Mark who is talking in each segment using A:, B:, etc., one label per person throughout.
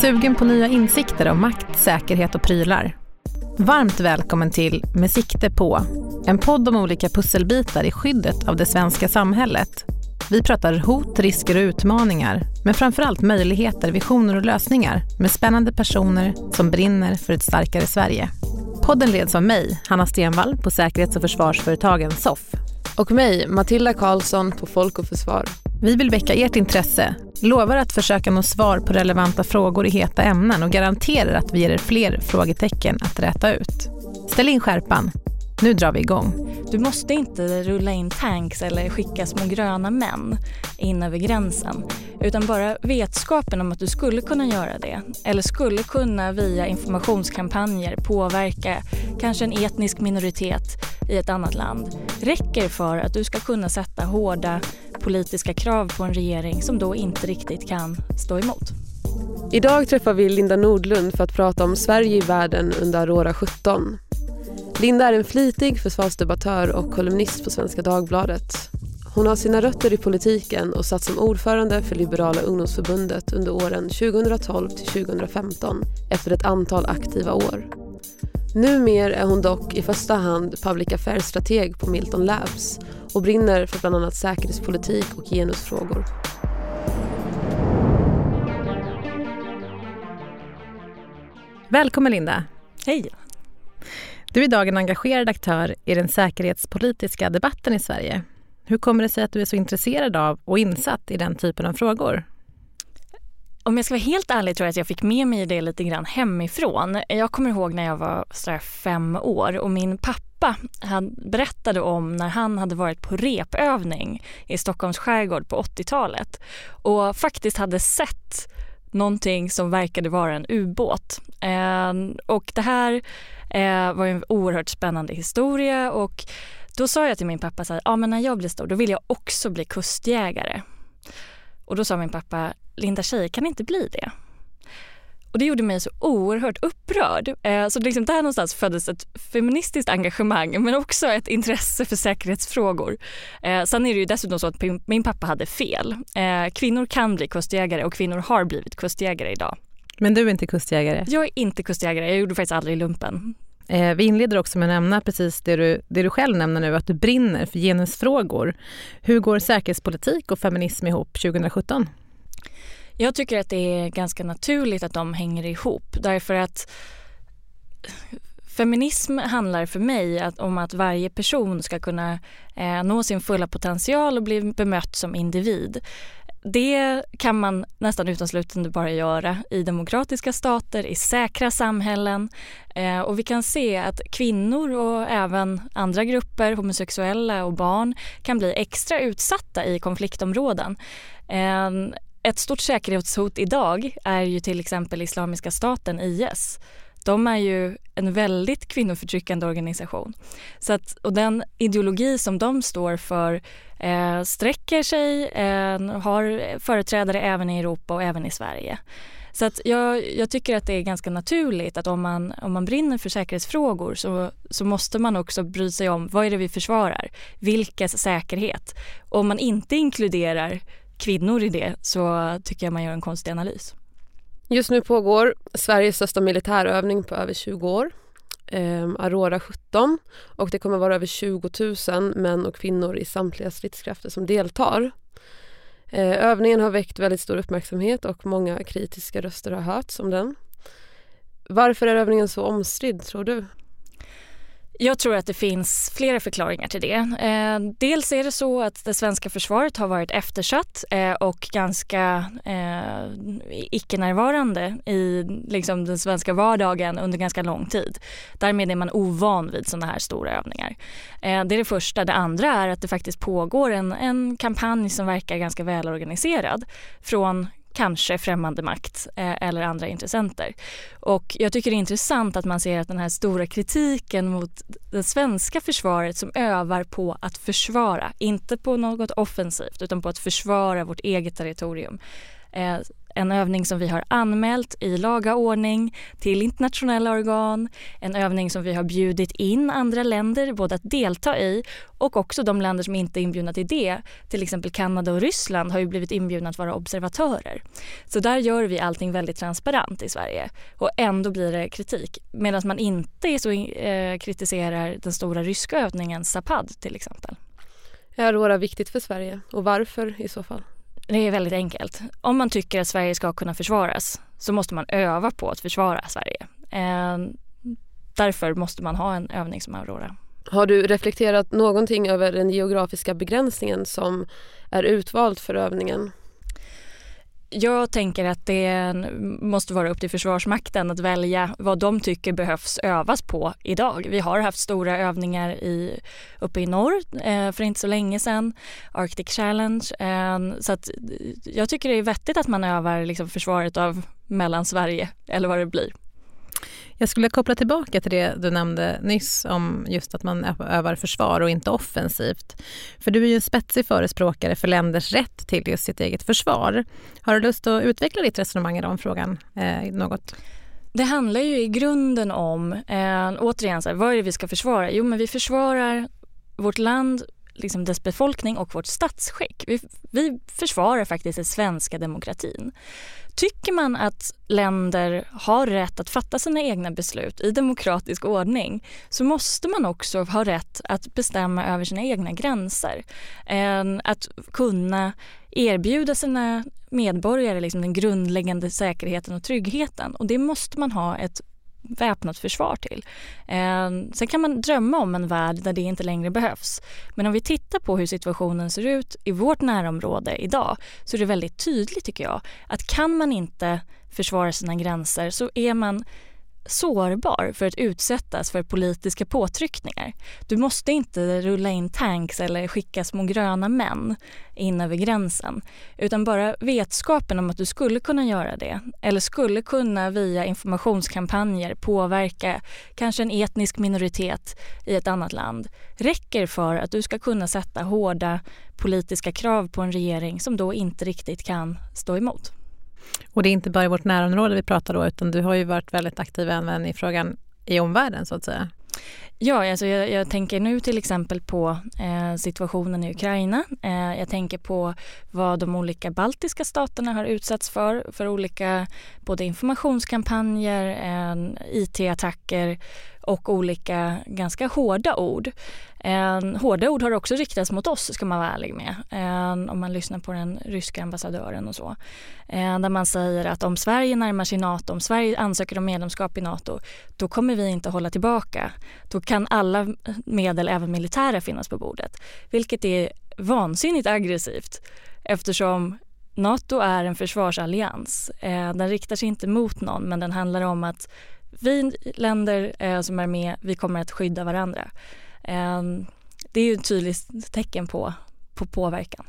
A: Sugen på nya insikter om makt, säkerhet och prylar? Varmt välkommen till Med sikte på, en podd om olika pusselbitar i skyddet av det svenska samhället. Vi pratar hot, risker och utmaningar, men framförallt möjligheter, visioner och lösningar med spännande personer som brinner för ett starkare Sverige. Podden leds av mig, Hanna Stenvall på säkerhets och försvarsföretagen SOFF.
B: Och mig, Matilda Karlsson på Folk och Försvar.
A: Vi vill väcka ert intresse, lovar att försöka nå svar på relevanta frågor i heta ämnen och garanterar att vi ger er fler frågetecken att räta ut. Ställ in skärpan. Nu drar vi igång.
C: Du måste inte rulla in tanks eller skicka små gröna män in över gränsen. Utan bara vetskapen om att du skulle kunna göra det eller skulle kunna via informationskampanjer påverka kanske en etnisk minoritet i ett annat land räcker för att du ska kunna sätta hårda politiska krav på en regering som då inte riktigt kan stå emot.
B: Idag träffar vi Linda Nordlund för att prata om Sverige i världen under Aurora 17. Linda är en flitig försvarsdebattör och kolumnist på Svenska Dagbladet. Hon har sina rötter i politiken och satt som ordförande för Liberala ungdomsförbundet under åren 2012 till 2015 efter ett antal aktiva år. Numer är hon dock i första hand public affairs-strateg på Milton Labs och brinner för bland annat säkerhetspolitik och genusfrågor.
A: Välkommen Linda.
C: Hej.
A: Du är idag en engagerad aktör i den säkerhetspolitiska debatten i Sverige. Hur kommer det sig att du är så intresserad av och insatt i den typen av frågor?
C: Om jag ska vara helt ärlig tror jag att jag fick med mig det lite grann hemifrån. Jag kommer ihåg när jag var sådär fem år och min pappa han berättade om när han hade varit på repövning i Stockholms skärgård på 80-talet och faktiskt hade sett någonting som verkade vara en ubåt. Eh, och det här eh, var en oerhört spännande historia och då sa jag till min pappa att ja, när jag blir stor då vill jag också bli kustjägare. Och då sa min pappa, Linda tjejer kan inte bli det. Och det gjorde mig så oerhört upprörd. Eh, så liksom där någonstans föddes ett feministiskt engagemang men också ett intresse för säkerhetsfrågor. Eh, sen är det ju dessutom så att min pappa hade fel. Eh, kvinnor kan bli kustjägare och kvinnor har blivit kustjägare idag.
A: Men du är inte kustjägare?
C: Jag är inte kustjägare. Jag gjorde faktiskt aldrig lumpen.
A: Eh, vi inleder också med att nämna precis det du, det du själv nämner nu, att du brinner för genusfrågor. Hur går säkerhetspolitik och feminism ihop 2017?
C: Jag tycker att det är ganska naturligt att de hänger ihop därför att Feminism handlar för mig att, om att varje person ska kunna eh, nå sin fulla potential och bli bemött som individ. Det kan man nästan uteslutande bara göra i demokratiska stater, i säkra samhällen. Eh, och vi kan se att kvinnor och även andra grupper, homosexuella och barn, kan bli extra utsatta i konfliktområden. Eh, ett stort säkerhetshot idag är ju till exempel Islamiska staten, IS. De är ju en väldigt kvinnoförtryckande organisation. Så att, och den ideologi som de står för eh, sträcker sig, eh, har företrädare även i Europa och även i Sverige. Så att jag, jag, tycker att det är ganska naturligt att om man, om man brinner för säkerhetsfrågor så, så måste man också bry sig om vad är det vi försvarar? vilkas säkerhet? Om man inte inkluderar kvinnor i det så tycker jag man gör en konstig analys.
B: Just nu pågår Sveriges största militärövning på över 20 år. Eh, Aurora 17 och det kommer vara över 20 000 män och kvinnor i samtliga stridskrafter som deltar. Eh, övningen har väckt väldigt stor uppmärksamhet och många kritiska röster har hörts om den. Varför är övningen så omstridd tror du?
C: Jag tror att det finns flera förklaringar till det. Eh, dels är det så att det svenska försvaret har varit eftersatt eh, och ganska eh, icke-närvarande i liksom, den svenska vardagen under ganska lång tid. Därmed är man ovan vid sådana här stora övningar. Eh, det är det första. Det andra är att det faktiskt pågår en, en kampanj som verkar ganska välorganiserad från kanske främmande makt eh, eller andra intressenter. Och jag tycker det är intressant att man ser att den här stora kritiken mot det svenska försvaret som övar på att försvara, inte på något offensivt utan på att försvara vårt eget territorium, eh, en övning som vi har anmält i laga ordning till internationella organ, en övning som vi har bjudit in andra länder både att delta i och också de länder som inte är inbjudna till det, till exempel Kanada och Ryssland har ju blivit inbjudna att vara observatörer. Så där gör vi allting väldigt transparent i Sverige och ändå blir det kritik. Medan man inte är så, eh, kritiserar den stora ryska övningen Zapad till exempel.
B: Är Aurora viktigt för Sverige och varför i så fall?
C: Det är väldigt enkelt. Om man tycker att Sverige ska kunna försvaras så måste man öva på att försvara Sverige. Eh, därför måste man ha en övning som Aurora.
B: Har du reflekterat någonting över den geografiska begränsningen som är utvald för övningen?
C: Jag tänker att det måste vara upp till Försvarsmakten att välja vad de tycker behövs övas på idag. Vi har haft stora övningar i, uppe i norr eh, för inte så länge sedan, Arctic Challenge. Eh, så att eh, jag tycker det är vettigt att man övar liksom försvaret av Mellansverige eller vad det blir.
A: Jag skulle koppla tillbaka till det du nämnde nyss om just att man övar försvar och inte offensivt. För du är ju en spetsig förespråkare för länders rätt till just sitt eget försvar. Har du lust att utveckla ditt resonemang i den frågan eh, något?
C: Det handlar ju i grunden om, eh, återigen, så här, vad är det vi ska försvara? Jo, men vi försvarar vårt land liksom dess befolkning och vårt statsskick. Vi, vi försvarar faktiskt den svenska demokratin. Tycker man att länder har rätt att fatta sina egna beslut i demokratisk ordning så måste man också ha rätt att bestämma över sina egna gränser. Ehm, att kunna erbjuda sina medborgare liksom den grundläggande säkerheten och tryggheten. Och det måste man ha ett väpnat försvar till. Eh, sen kan man drömma om en värld där det inte längre behövs. Men om vi tittar på hur situationen ser ut i vårt närområde idag så är det väldigt tydligt tycker jag att kan man inte försvara sina gränser så är man sårbar för att utsättas för politiska påtryckningar. Du måste inte rulla in tanks eller skicka små gröna män in över gränsen utan bara vetskapen om att du skulle kunna göra det eller skulle kunna via informationskampanjer påverka kanske en etnisk minoritet i ett annat land räcker för att du ska kunna sätta hårda politiska krav på en regering som då inte riktigt kan stå emot.
A: Och det är inte bara i vårt närområde vi pratar då utan du har ju varit väldigt aktiv även i frågan i omvärlden så att säga.
C: Ja, alltså jag, jag tänker nu till exempel på eh, situationen i Ukraina. Eh, jag tänker på vad de olika baltiska staterna har utsatts för, för olika både informationskampanjer, eh, IT-attacker och olika ganska hårda ord. Hårda ord har också riktats mot oss ska man vara ärlig med. Om man lyssnar på den ryska ambassadören och så. Där man säger att om Sverige närmar sig Nato, om Sverige ansöker om medlemskap i Nato, då kommer vi inte hålla tillbaka. Då kan alla medel, även militära, finnas på bordet. Vilket är vansinnigt aggressivt eftersom Nato är en försvarsallians. Eh, den riktar sig inte mot någon men den handlar om att vi länder eh, som är med, vi kommer att skydda varandra. Eh, det är ju ett tydligt tecken på, på påverkan.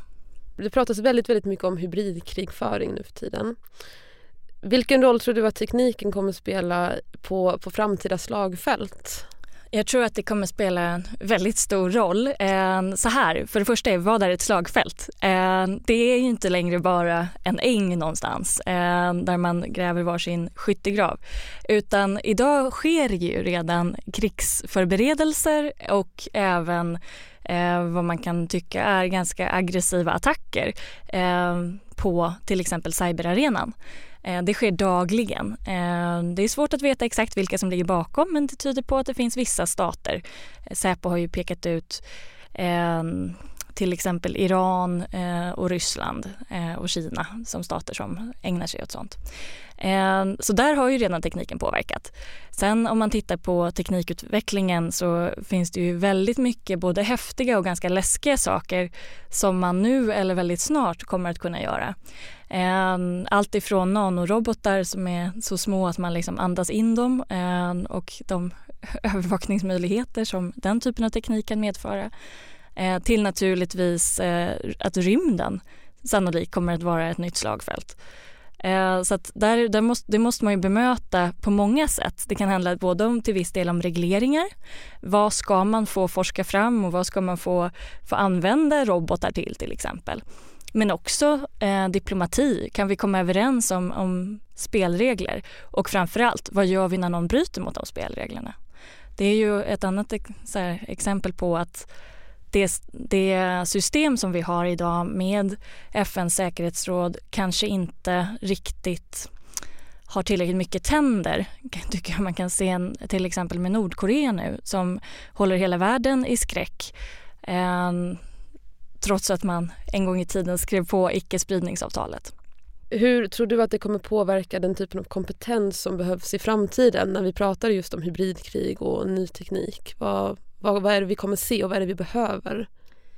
B: Det pratas väldigt, väldigt mycket om hybridkrigföring nu för tiden. Vilken roll tror du att tekniken kommer att spela på, på framtida slagfält?
C: Jag tror att det kommer spela en väldigt stor roll. Eh, så här, för det första, är vad är ett slagfält? Eh, det är ju inte längre bara en äng någonstans eh, där man gräver varsin skyttegrav. Utan idag sker ju redan krigsförberedelser och även vad man kan tycka är ganska aggressiva attacker på till exempel cyberarenan. Eh, det sker dagligen. Eh, det är svårt att veta exakt vilka som ligger bakom men det tyder på att det finns vissa stater. Eh, Säpo har ju pekat ut ehm, till exempel Iran eh, och Ryssland eh, och Kina som stater som ägnar sig åt sånt. Eh, så där har ju redan tekniken påverkat. Sen om man tittar på teknikutvecklingen så finns det ju väldigt mycket både häftiga och ganska läskiga saker som man nu eller väldigt snart kommer att kunna göra. Ehm, allt ifrån nanorobotar som är så små att man liksom andas in dem ehm, och de övervakningsmöjligheter som den typen av teknik kan medföra eh, till naturligtvis eh, att rymden sannolikt kommer att vara ett nytt slagfält. Eh, så att där, där måste, det måste man ju bemöta på många sätt. Det kan handla både om till viss del om regleringar. Vad ska man få forska fram och vad ska man få, få använda robotar till till exempel? men också eh, diplomati. Kan vi komma överens om, om spelregler? Och framförallt, vad gör vi när någon bryter mot de spelreglerna? Det är ju ett annat här, exempel på att det, det, system som vi har idag med FNs säkerhetsråd kanske inte riktigt har tillräckligt mycket tänder, tycker jag man kan se en, till exempel med Nordkorea nu som håller hela världen i skräck. Eh, trots att man en gång i tiden skrev på icke-spridningsavtalet.
B: Hur tror du att det kommer påverka den typen av kompetens som behövs i framtiden när vi pratar just om hybridkrig och ny teknik? Vad, vad, vad är det vi kommer se och vad är det vi behöver?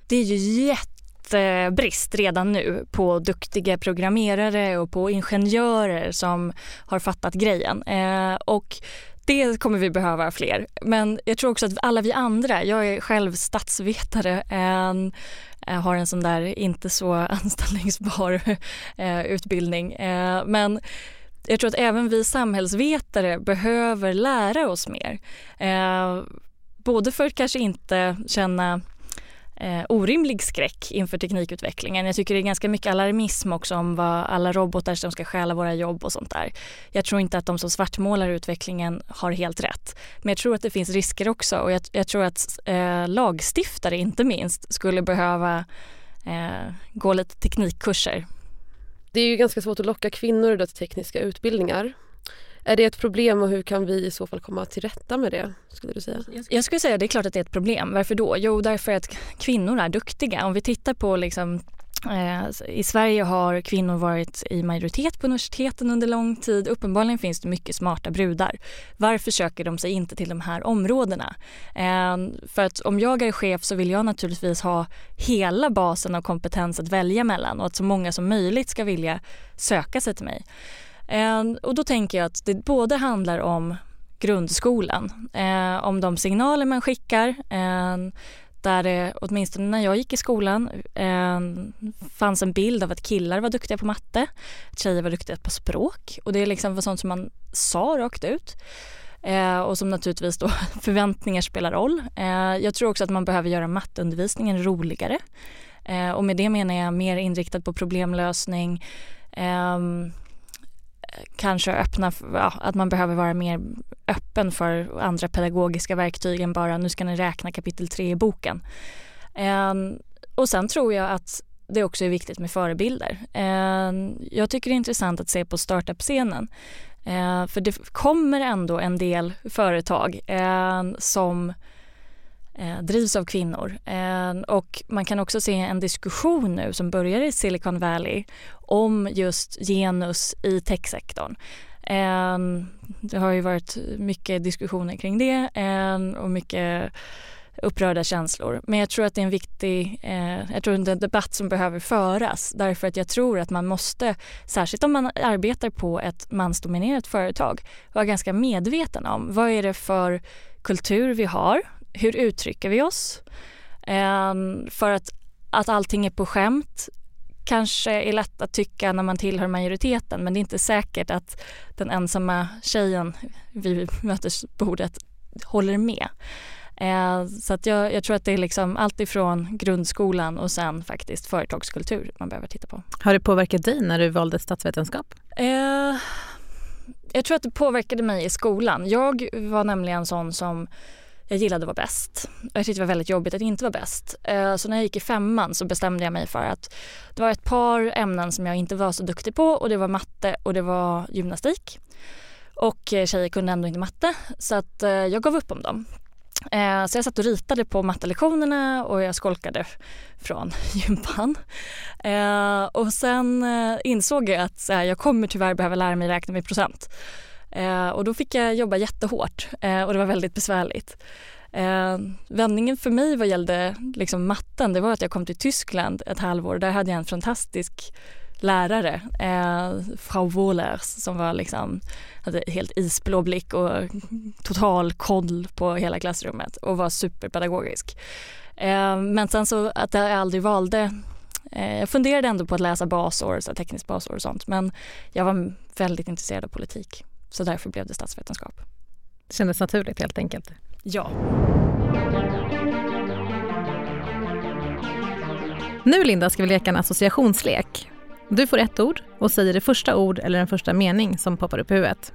C: Det är ju jättebrist redan nu på duktiga programmerare och på ingenjörer som har fattat grejen. Eh, och det kommer vi behöva fler. Men jag tror också att alla vi andra, jag är själv statsvetare, en, eh, har en sån där inte så anställningsbar eh, utbildning. Eh, men jag tror att även vi samhällsvetare behöver lära oss mer. Både för att kanske inte känna eh, orimlig skräck inför teknikutvecklingen. Jag tycker det är ganska mycket alarmism också om vad alla robotar som ska stjäla våra jobb och sånt där. Jag tror inte att de som svartmålar utvecklingen har helt rätt. Men jag tror att det finns risker också och jag, jag tror att eh, lagstiftare inte minst skulle behöva eh, gå lite teknikkurser.
B: Det är ju ganska svårt att locka kvinnor till tekniska utbildningar. Är det ett problem och hur kan vi i så fall komma till rätta med det? skulle du säga?
C: Jag skulle säga att det är klart att det är ett problem. Varför då? Jo, därför att kvinnor är duktiga. Om vi tittar på liksom eh, i Sverige har kvinnor varit i majoritet på universiteten under lång tid. Uppenbarligen finns det mycket smarta brudar. Varför söker de sig inte till de här områdena? Eh, för att om jag är chef så vill jag naturligtvis ha hela basen av kompetens att välja mellan och att så många som möjligt ska vilja söka sig till mig. Ehm, och då tänker jag att det både handlar om grundskolan, eh, om de signaler man skickar eh, där det, åtminstone när jag gick i skolan, eh, fanns en bild av att killar var duktiga på matte, att tjejer var duktiga på språk och det liksom var sånt som man sa rakt ut. Eh, och som naturligtvis då förväntningar spelar roll. Eh, jag tror också att man behöver göra matteundervisningen roligare. Eh, och med det menar jag mer inriktad på problemlösning, ehm, kanske öppna, ja, att man behöver vara mer öppen för andra pedagogiska verktyg än bara nu ska ni räkna kapitel 3 i boken. Eh, och sen tror jag att det också är viktigt med förebilder. Eh, jag tycker det är intressant att se på startup-scenen. Eh, för det kommer ändå en del företag ehm, som Eh, drivs av kvinnor. Eh, och man kan också se en diskussion nu som börjar i Silicon Valley om just genus i techsektorn. Eh, det har ju varit mycket diskussioner kring det eh, och mycket upprörda känslor. Men jag tror att det är en viktig, eh, jag tror det är en debatt som behöver föras därför att jag tror att man måste, särskilt om man arbetar på ett mansdominerat företag, vara ganska medveten om vad är det för kultur vi har hur uttrycker vi oss? Ehm, för att, att allting är på skämt kanske är lätt att tycka när man tillhör majoriteten men det är inte säkert att den ensamma tjejen vid mötesbordet håller med. Ehm, så att jag, jag, tror att det är liksom allt ifrån grundskolan och sen faktiskt företagskultur man behöver titta på.
A: Har det påverkat dig när du valde statsvetenskap?
C: Eh, jag tror att det påverkade mig i skolan. Jag var nämligen sån som jag gillade att vara bäst. Jag tyckte det var väldigt jobbigt att inte vara bäst. Eh, så när jag gick i femman så bestämde jag mig för att det var ett par ämnen som jag inte var så duktig på och det var matte och det var gymnastik. Och eh, tjejer kunde ändå inte matte så att eh, jag gav upp om dem. Så jag satt och ritade på mattelektionerna och jag skolkade från gympan. Och sen insåg jag att jag kommer tyvärr behöva lära mig räkna med procent. Eh, och då fick jag jobba jättehårt eh, och det var väldigt besvärligt. Eh, vändningen för mig vad gällde liksom matten det var att jag kom till Tyskland ett halvår. Där hade jag en fantastisk lärare, eh, Frau Wohlers, som var liksom, hade helt isblå blick och total koll på hela klassrummet och var superpedagogisk. Eh, men sen så att jag aldrig valde eh, jag funderade ändå på att läsa basår, så tekniskt basår och sånt men jag var väldigt intresserad av politik. Så därför blev det statsvetenskap.
A: Det kändes naturligt helt enkelt?
C: Ja.
A: Nu Linda ska vi leka en associationslek. Du får ett ord och säger det första ord eller den första mening som poppar upp i huvudet.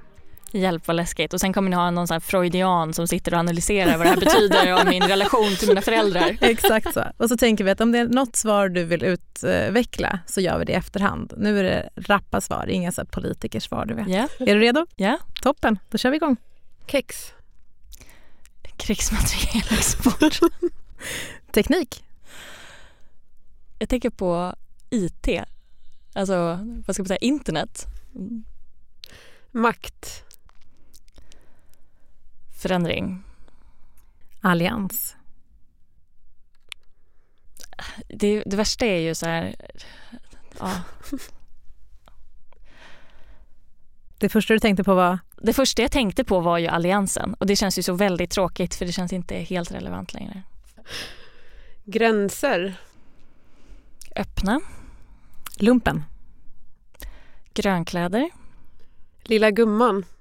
C: Hjälp vad läskigt. Och sen kommer ni ha någon sån freudian som sitter och analyserar vad det här betyder om min relation till mina föräldrar.
A: Exakt så. Och så tänker vi att om det är något svar du vill utveckla så gör vi det i efterhand. Nu är det rappa svar, inga så politikersvar du vet.
C: Ja.
A: Är du redo?
C: Ja.
A: Toppen, då kör vi igång.
B: Kex.
C: Krigsmaterielexport.
A: Teknik,
C: Jag tänker på IT. Alltså, vad ska man säga, internet. Mm.
B: Makt.
C: Förändring.
A: allians,
C: Det, det värsta är ju så här... Ja.
A: det första du tänkte på var
C: Det första jag tänkte på var ju alliansen och det känns ju så väldigt tråkigt för det känns inte helt relevant längre.
B: Gränser.
C: Öppna,
A: lumpen,
C: grönkläder,
B: Lilla gumman.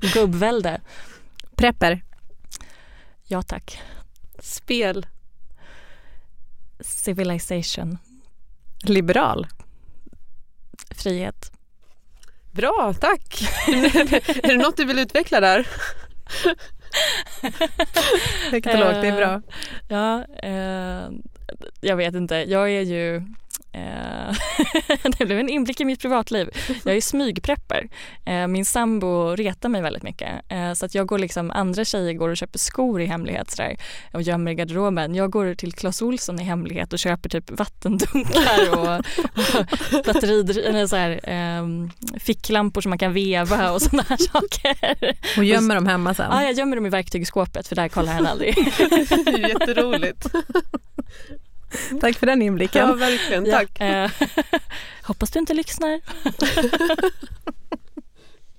C: gubbvälde.
A: prepper,
C: Ja tack.
B: Spel.
C: Civilization,
A: liberal,
C: frihet.
B: Bra, tack. är det något du vill utveckla där?
A: högt och lågt, det är bra.
C: Ja, eh, jag vet inte. Jag är ju... Eh, det blev en inblick i mitt privatliv. Jag är smygprepper. Eh, min sambo retar mig väldigt mycket. Eh, så att jag går liksom, andra tjejer går och köper skor i hemlighet sådär, och gömmer i garderoben. Jag går till Clas Ohlson i hemlighet och köper typ vattendunkar och, och eller så här, eh, ficklampor som man kan veva och sådana här saker.
A: Och gömmer dem hemma sen.
C: Ja, jag gömmer dem i verktygsskåpet för där kollar han aldrig.
B: Jätteroligt.
A: Tack för den inblicken.
B: Ja, verkligen. Tack.
C: Ja, eh, hoppas du inte lyssnar.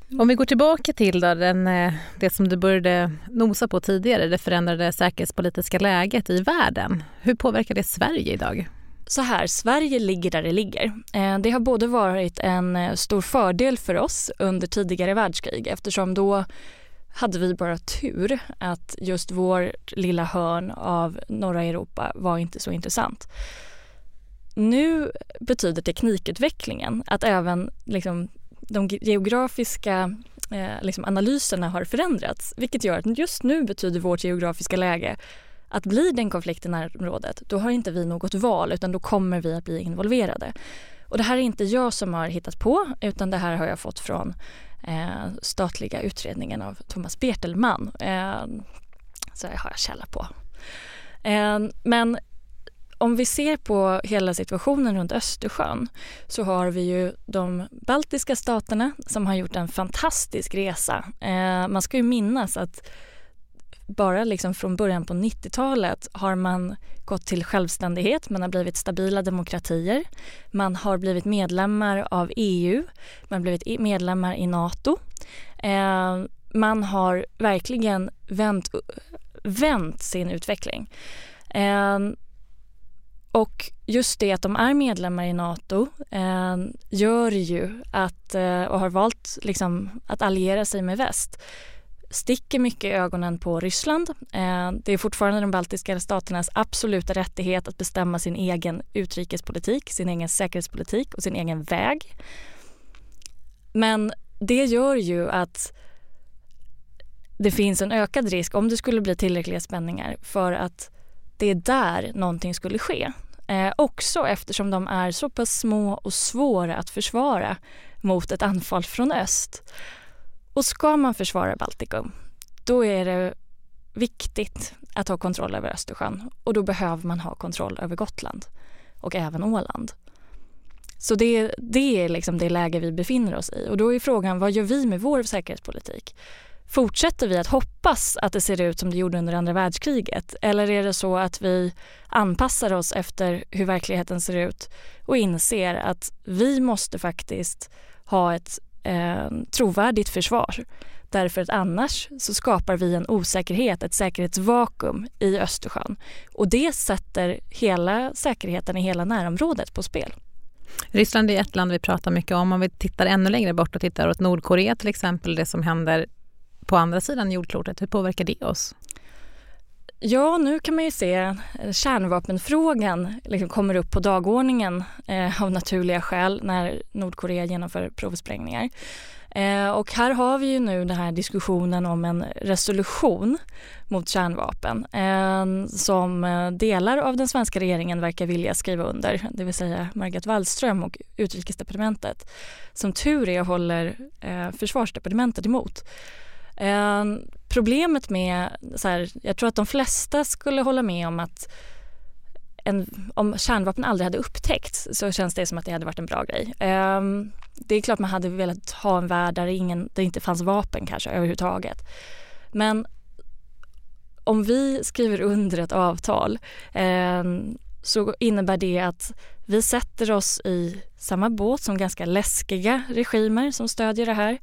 A: Om vi går tillbaka till då, den, eh, det som du började nosa på tidigare, det förändrade säkerhetspolitiska läget i världen. Hur påverkar det Sverige idag?
C: Så här, Sverige ligger där det ligger. Eh, Det har både varit en stor fördel för oss under tidigare världskrig eftersom då hade vi bara tur att just vår lilla hörn av norra Europa var inte så intressant. Nu betyder teknikutvecklingen att även liksom, de geografiska eh, liksom analyserna har förändrats vilket gör att just nu betyder vårt geografiska läge att blir det en konflikt i närområdet då har inte vi något val utan då kommer vi att bli involverade. Och det här är inte jag som har hittat på utan det här har jag fått från eh, statliga utredningen av Thomas Bertelman. Eh, så det har jag källa på. Eh, men om vi ser på hela situationen runt Östersjön så har vi ju de baltiska staterna som har gjort en fantastisk resa. Eh, man ska ju minnas att bara liksom från början på 90-talet har man gått till självständighet, man har blivit stabila demokratier, man har blivit medlemmar av EU, man har blivit medlemmar i Nato. Eh, man har verkligen vänt, vänt sin utveckling. Eh, och just det att de är medlemmar i Nato eh, gör ju att, eh, och har valt liksom, att alliera sig med väst sticker mycket i ögonen på Ryssland. Eh, det är fortfarande de baltiska staternas absoluta rättighet att bestämma sin egen utrikespolitik, sin egen säkerhetspolitik och sin egen väg. Men det gör ju att det finns en ökad risk om det skulle bli tillräckliga spänningar för att det är där någonting skulle ske. Eh, också eftersom de är så pass små och svåra att försvara mot ett anfall från öst. Och ska man försvara Baltikum, då är det viktigt att ha kontroll över Östersjön och då behöver man ha kontroll över Gotland och även Åland. Så det, det är liksom det läge vi befinner oss i och då är frågan vad gör vi med vår säkerhetspolitik? Fortsätter vi att hoppas att det ser ut som det gjorde under andra världskriget eller är det så att vi anpassar oss efter hur verkligheten ser ut och inser att vi måste faktiskt ha ett eh, trovärdigt försvar. Därför att annars så skapar vi en osäkerhet, ett säkerhetsvakuum i Östersjön. Och det sätter hela säkerheten i hela närområdet på spel.
A: Ryssland är ett land vi pratar mycket om. Om vi tittar ännu längre bort och tittar åt Nordkorea till exempel, det som händer på andra sidan jordklotet, hur påverkar det oss?
C: Ja, nu kan man ju se eh, kärnvapenfrågan liksom kommer upp på dagordningen eh, av naturliga skäl när Nordkorea genomför provsprängningar. Eh, och här har vi ju nu den här diskussionen om en resolution mot kärnvapen eh, som eh, delar av den svenska regeringen verkar vilja skriva under, det vill säga Margot Wallström och utrikesdepartementet. Som tur är håller eh, försvarsdepartementet emot. Eh, problemet med, så här, jag tror att de flesta skulle hålla med om att en, om kärnvapen aldrig hade upptäckts så känns det som att det hade varit en bra grej. Ehm, det är klart man hade velat ha en värld där, ingen, där det inte fanns vapen kanske överhuvudtaget. Men om vi skriver under ett avtal ehm, så innebär det att vi sätter oss i samma båt som ganska läskiga regimer som stödjer det här.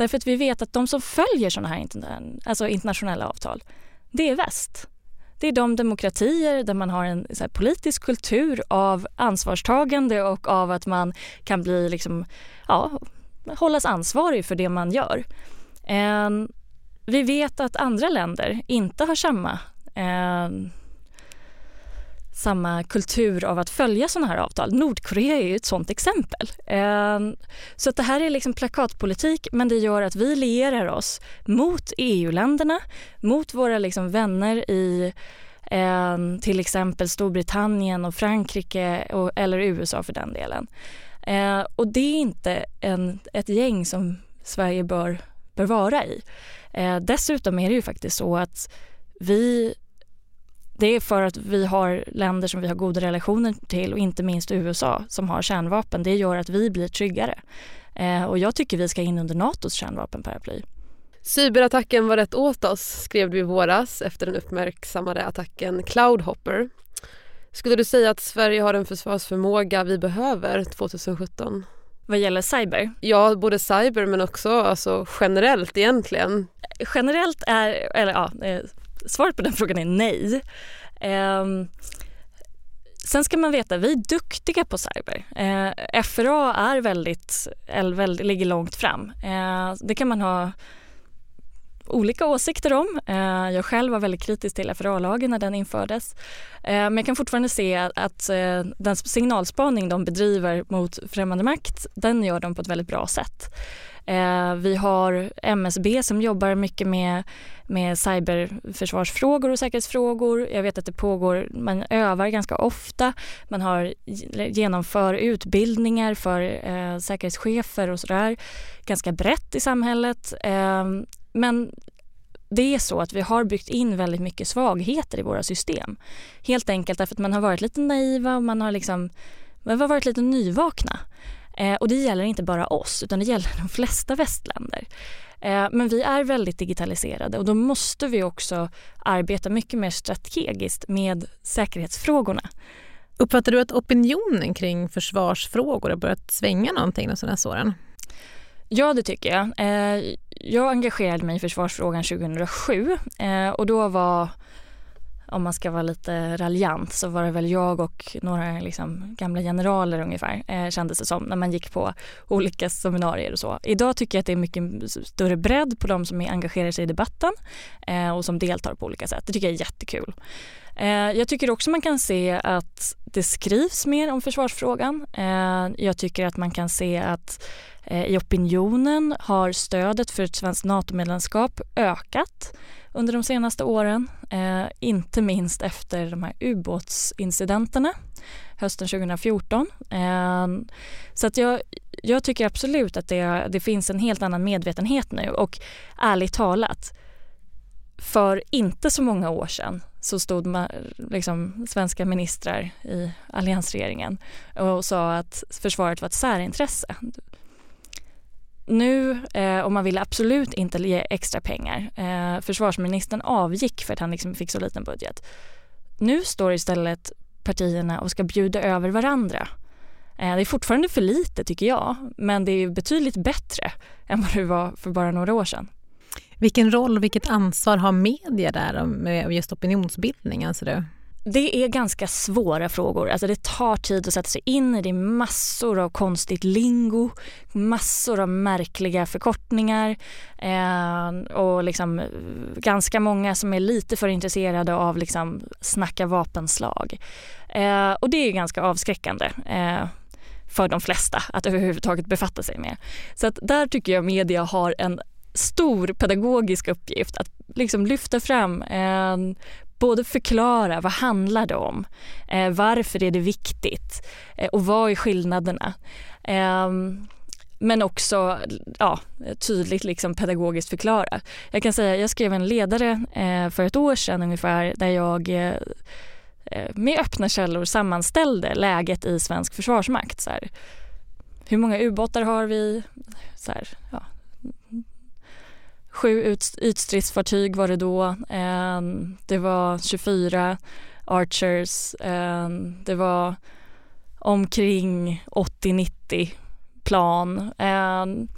C: Därför att vi vet att de som följer sådana här alltså internationella avtal, det är väst. Det är de demokratier där man har en här, politisk kultur av ansvarstagande och av att man kan bli liksom, ja, hållas ansvarig för det man gör. Eh, vi vet att andra länder inte har samma eh, samma kultur av att följa sådana här avtal. Nordkorea är ju ett sådant exempel. Ehm, så att det här är liksom plakatpolitik men det gör att vi lierar oss mot EU-länderna, mot våra liksom vänner i ehm, till exempel Storbritannien och Frankrike och, eller USA för den delen. Ehm, och det är inte en, ett gäng som Sverige bör, bör vara i. Dessutom är det ju faktiskt så att vi det är för att vi har länder som vi har goda relationer till och inte minst USA som har kärnvapen. Det gör att vi blir tryggare. Eh, och jag tycker vi ska in under Natos kärnvapenparaply.
B: Cyberattacken var rätt åt oss, skrev du i våras efter den uppmärksammade attacken Cloudhopper. Skulle du säga att Sverige har den försvarsförmåga vi behöver 2017?
C: Vad gäller cyber?
B: Ja, både cyber men också alltså, generellt egentligen.
C: Generellt är, eller ja, eh, svaret på den frågan är nej. Eh, Sen ska man veta, vi är duktiga på cyber. Eh, FRA är väldigt, väldigt, ligger långt fram. Eh, det kan man ha olika åsikter om. Eh, jag själv var väldigt kritisk till FRA-lagen när den infördes. Eh, men jag kan fortfarande se att eh, den signalspaning de bedriver mot främmande makt, den gör de på ett väldigt bra sätt. Eh, vi har MSB som jobbar mycket med, med cyberförsvarsfrågor och säkerhetsfrågor. Jag vet att det pågår, man övar ganska ofta. Man har, genomför utbildningar för eh, säkerhetschefer och sådär. Ganska brett i samhället. Eh, men det är så att vi har byggt in väldigt mycket svagheter i våra system. Helt enkelt därför att man har varit lite naiva och man har liksom man har varit lite nyvakna. Eh, och det gäller inte bara oss utan det gäller de flesta västländer. Eh, men vi är väldigt digitaliserade och då måste vi också arbeta mycket mer strategiskt med säkerhetsfrågorna.
A: Uppfattar du att opinionen kring försvarsfrågor har börjat svänga någonting de senaste åren?
C: Ja, det tycker jag. Eh, jag engagerade mig i försvarsfrågan 2007 eh, och då var om man ska vara lite raljant så var det väl jag och några liksom gamla generaler ungefär eh, kändes det som när man gick på olika seminarier och så. Idag tycker jag att det är mycket större bredd på de som engagerar sig i debatten eh, och som deltar på olika sätt. Det tycker jag är jättekul. Eh, jag tycker också man kan se att det skrivs mer om försvarsfrågan. Eh, jag tycker att man kan se att eh, i opinionen har stödet för ett svenskt NATO-medlemskap ökat under de senaste åren. Eh, inte minst efter de här ubåtsincidenterna hösten 2014. Eh, så att jag, jag tycker absolut att det, det finns en helt annan medvetenhet nu och ärligt talat för inte så många år sedan så stod man, liksom, svenska ministrar i alliansregeringen och sa att försvaret var ett särintresse nu, eh, och man ville absolut inte ge extra pengar. Eh, försvarsministern avgick för att han liksom fick så liten budget. Nu står istället partierna och ska bjuda över varandra. Eh, det är fortfarande för lite tycker jag, men det är betydligt bättre än vad det var för bara några år sedan.
A: Vilken roll och vilket ansvar har media där med just opinionsbildning anser du?
C: Det är ganska svåra frågor. Alltså det tar tid att sätta sig in i. Det är massor av konstigt lingo, massor av märkliga förkortningar eh, och liksom eh, ganska många som är lite för intresserade av liksom snacka vapenslag. Eh, och det är ganska avskräckande. Eh, för de flesta att överhuvudtaget befatta sig med. Så att där tycker jag media har en stor pedagogisk uppgift att liksom lyfta fram eh, både förklara vad handlar det om, eh, varför är det viktigt eh, och vad är skillnaderna. Eh, men också ja, tydligt liksom pedagogiskt förklara. Jag kan säga, jag skrev en ledare eh, för ett år sedan ungefär där jag eh, eh med öppna källor sammanställde läget i svensk försvarsmakt. Så här, hur många ubåtar har vi? Så här, ja, Sju ytstridsfartyg var det då. Ehm, det var 24 Archers. Ehm, det var omkring 80-90 plan. Ehm,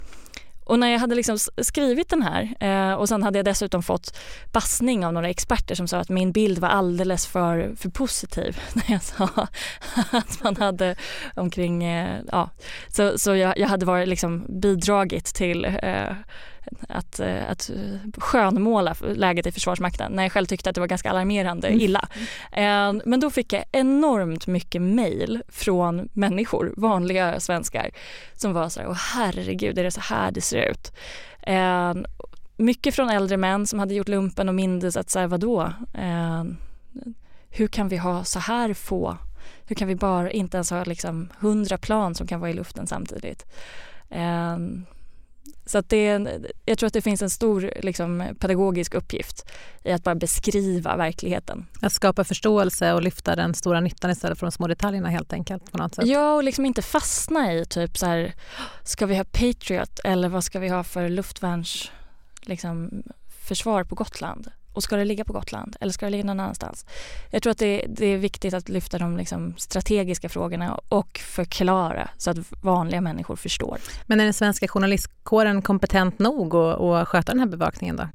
C: och när jag hade liksom skrivit den här eh, och sen hade jag dessutom fått passning av några experter som sa att min bild var alldeles för, för positiv när jag sa att man hade omkring, eh, ja, så, så jag, jag hade varit liksom bidragit till eh, att, eh, att skönmåla läget i Försvarsmakten när jag själv tyckte att det var ganska alarmerande mm. illa. Mm. Men då fick jag enormt mycket mejl från människor, vanliga svenskar som var så här, åh herregud, är det så här det ser ut? Mycket från äldre män som hade gjort lumpen och mindes att så här, vadå? Hur kan vi ha så här få hur kan vi bara inte ens ha liksom hundra plan som kan vara i luften samtidigt? Så att det, jag tror att det finns en stor liksom, pedagogisk uppgift i att bara beskriva verkligheten.
A: Att skapa förståelse och lyfta den stora nyttan istället för de små detaljerna helt enkelt på något sätt.
C: Ja, och liksom inte fastna i typ så här, ska vi ha Patriot eller vad ska vi ha för luftvärns liksom, försvar på Gotland? Och ska det ligga på Gotland eller ska det ligga någon annanstans? Jag tror att det, det är viktigt att lyfta de liksom strategiska frågorna och förklara så att vanliga människor förstår.
A: Men är den svenska journalistkåren kompetent nog att, att sköta den här bevakningen då?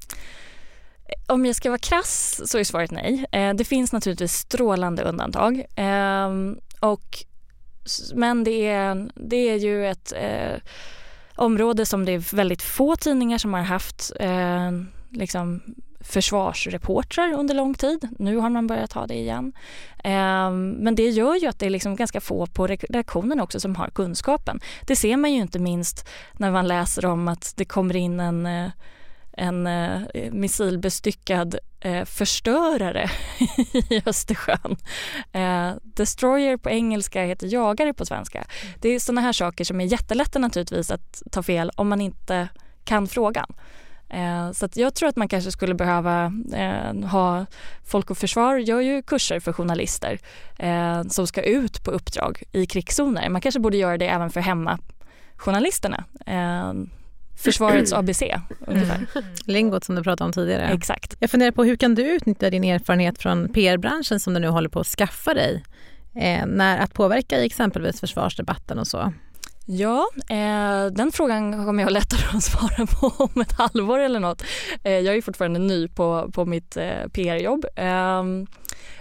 C: Om jag ska vara krass så är svaret nej. Eh, det finns naturligtvis strålande undantag. Ehm, och, men det är, det är ju ett eh, område som det är väldigt få tidningar som har haft eh, liksom försvarsreportrar under lång tid. Nu har man börjat ha det igen. Ehm, men det gör ju att det är liksom ganska få på redaktionen också som har kunskapen. Det ser man ju inte minst när man läser om att det kommer in en eh, en eh, missilbestyckad eh, förstörare i Östersjön. Eh, destroyer på engelska heter jagare på svenska. Det är sådana här saker som är jättelätta naturligtvis att ta fel om man inte kan frågan. Eh, så jag tror att man kanske skulle behöva eh, ha Folk och Försvar gör ju kurser för journalister eh, som ska ut på uppdrag i krigszoner. Man kanske borde göra det även för hemmajournalisterna. Försvarets ABC ungefär. Mm.
A: Lingot som du pratade om tidigare.
C: Exakt.
A: Jag funderar på hur kan du utnyttja din erfarenhet från PR-branschen som du nu håller på att skaffa dig när att påverka i exempelvis försvarsdebatten och så?
C: Ja, eh, den frågan kommer jag lättare att svara på om ett halvår eller något. Eh, jag är fortfarande ny på, på mitt eh, PR-jobb. Ehm,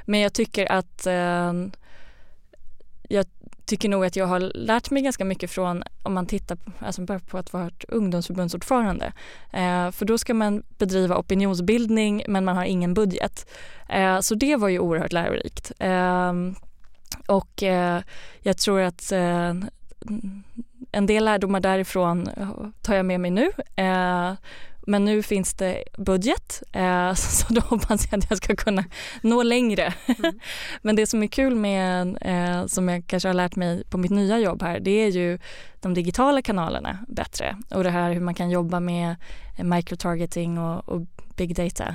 C: men jag tycker att eh, jag tycker nog att jag har lärt mig ganska mycket från om man tittar på, alltså på att vara ungdomsförbundsordförande. Eh, för då ska man bedriva opinionsbildning men man har ingen budget. Eh, så det var ju oerhört lärorikt. Eh, och eh, jag tror att eh, en del lärdomar därifrån tar jag med mig nu. Eh, men nu finns det budget eh, så då hoppas jag att jag ska kunna nå längre. Mm. Men det som är kul med, eh, som jag kanske har lärt mig på mitt nya jobb här, det är ju de digitala kanalerna bättre och det här hur man kan jobba med microtargeting och, och big data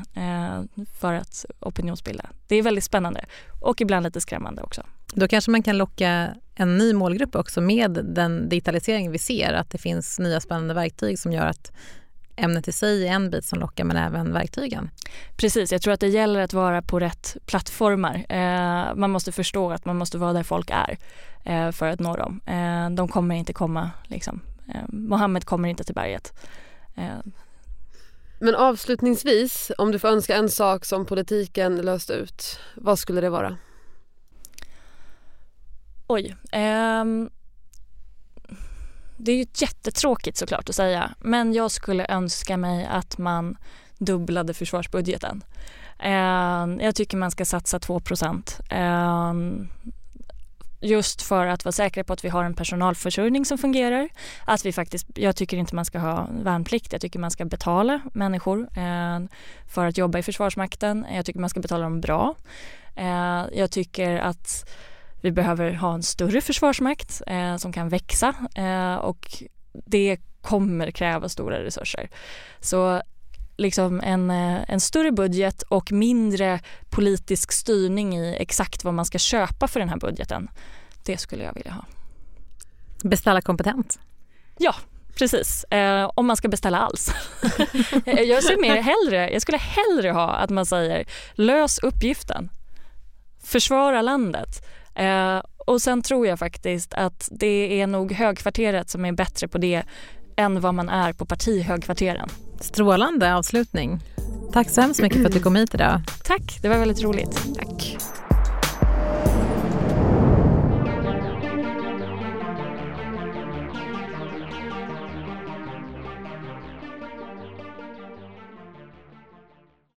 C: för att opinionsbilda. Det är väldigt spännande och ibland lite skrämmande också.
A: Då kanske man kan locka en ny målgrupp också med den digitalisering vi ser, att det finns nya spännande verktyg som gör att ämnet i sig är en bit som lockar men även verktygen.
C: Precis, jag tror att det gäller att vara på rätt plattformar. Eh, man måste förstå att man måste vara där folk är eh, för att nå dem. Eh, de kommer inte komma, liksom. Eh, Mohammed kommer inte till berget. Eh,
B: Men avslutningsvis, om du får önska en sak som politiken löst ut, vad skulle det vara?
C: Oj. Ehm, det är ju jättetråkigt såklart att säga men jag skulle önska mig att man dubblade försvarsbudgeten. Ehm, jag tycker man ska satsa 2% ehm, just för att vara säkra på att vi har en personalförsörjning som fungerar. Att vi faktiskt, jag tycker inte man ska ha värnplikt, jag tycker man ska betala människor ehm, för att jobba i Försvarsmakten. Jag tycker man ska betala dem bra. Ehm, jag tycker att vi behöver ha en större försvarsmakt eh, som kan växa eh, och det kommer kräva stora resurser. Så liksom en, eh, en större budget och mindre politisk styrning i exakt vad man ska köpa för den här budgeten. Det skulle jag vilja ha.
A: Beställa kompetent?
C: Ja, precis. Eh, om man ska beställa alls. jag ser mer hellre, jag skulle hellre ha att man säger lös uppgiften, försvara landet. Eh, och sen tror jag faktiskt att det är nog högkvarteret som är bättre på det än vad man är på partihögkvarteren.
A: Strålande avslutning. Tack så hemskt mycket för att du kom hit idag.
C: Tack, det var väldigt roligt.
B: Tack.